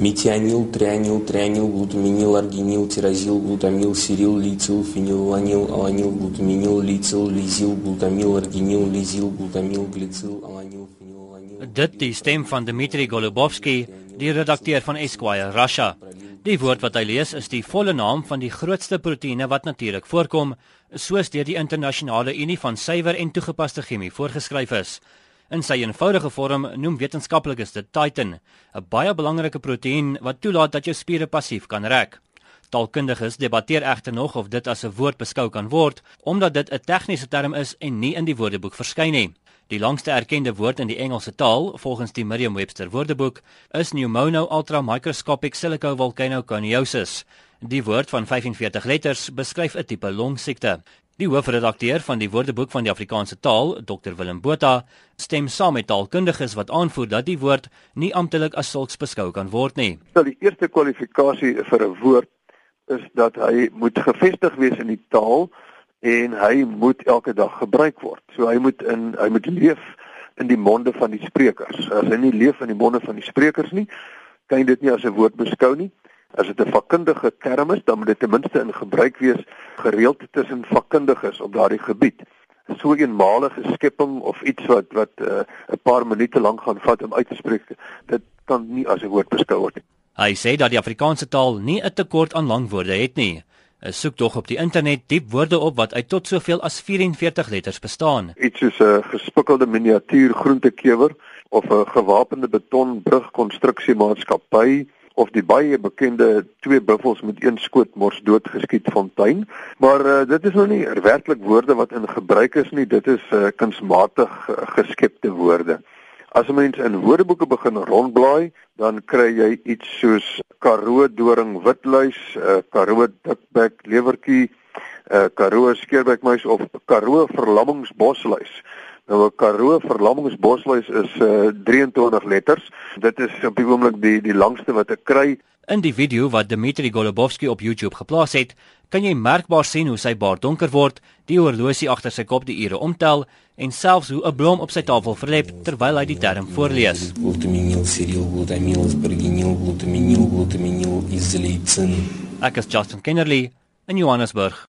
метионил, трианил, трианил, глутаминил, аргинил, тиразил, глутамил, сирил, лицил, фенилаланил, аланил, глутаминил, лицил, лизил, глутамил, аргинил, лизил, глутамил, глицил, аланил, фенилаланил. Dit die stem van Dmitri Golubovsky, die redakteur van Esquire Russia. Die woord wat hy lees is die volle naam van die grootste proteïene wat natuurlik voorkom, soos deur die internasionale Unie van Suiwer en Toegepaste Chemie voorgeskryf is. In sy eenvoudige vorm noem wetenskaplikes dit titin, 'n baie belangrike proteïen wat toelaat dat jou spiere passief kan rek. Taalkundiges debatteer egter nog of dit as 'n woord beskou kan word, omdat dit 'n tegniese term is en nie in die woordeboek verskyn nie. Die langste erkende woord in die Engelse taal, volgens die Merriam-Webster Woordeboek, is pneumono ultramicroscopic silicovolcanoconiosis. Die woord van 45 letters beskryf 'n tipe longsiekte. Die hoofredakteur van die Woordeboek van die Afrikaanse taal, Dr Willem Botha, stem saam met taalkundiges wat aanvoer dat die woord nie amptelik as sulks beskou kan word nie. Wel, die eerste kwalifikasie vir 'n woord is dat hy moet gevestig wees in die taal en hy moet elke dag gebruik word. So hy moet in hy moet leef in die monde van die sprekers. As hy nie leef in die monde van die sprekers nie, kan jy dit nie as 'n woord beskou nie. As dit 'n vakkundige term is, dan moet dit ten minste in gebruik wees gereeld tussen vakkundiges op daardie gebied. So 'n eenmalige skepping of iets wat wat uh, 'n uh, paar minute lank gaan vat om uit te spreek, dit kan nie as 'n woord beskou word nie. Hy sê dat die Afrikaanse taal nie 'n tekort aan langwoorde het nie. Hy soek tog op die internet diep woorde op wat uit tot soveel as 44 letters bestaan. Iets soos 'n gespikkelde miniatuur groentekewer of 'n gewapende betonbrugkonstruksiemaatskappy of die baie bekende twee buffels met een skoot mors doodgeskiet fontein. Maar uh, dit is nou nie werklik woorde wat in gebruik is nie, dit is uh, kunsmatig uh, geskepte woorde. As 'n mens in woordeboeke begin rondblaai, dan kry jy iets soos karoo doring witluis, uh, karoo dikbek lewertjie, uh, karoo skeerbekmuis of karoo verlammingsbosluis. Nou 'n Karoo verlammingsbosluis is uh, eh, 23 letters. Dit is op die oomblik die die langste wat ek kry. In die video wat Dmitri Golubovsky op YouTube geplaas het, kan jy merkbaar sien hoe sy baard donker word, die horlosie agter sy kop die ure omtel en selfs hoe 'n blom op sy tafel verlep terwyl hy die term voorlees. Ek is Justin Kennerly in Johannesburg.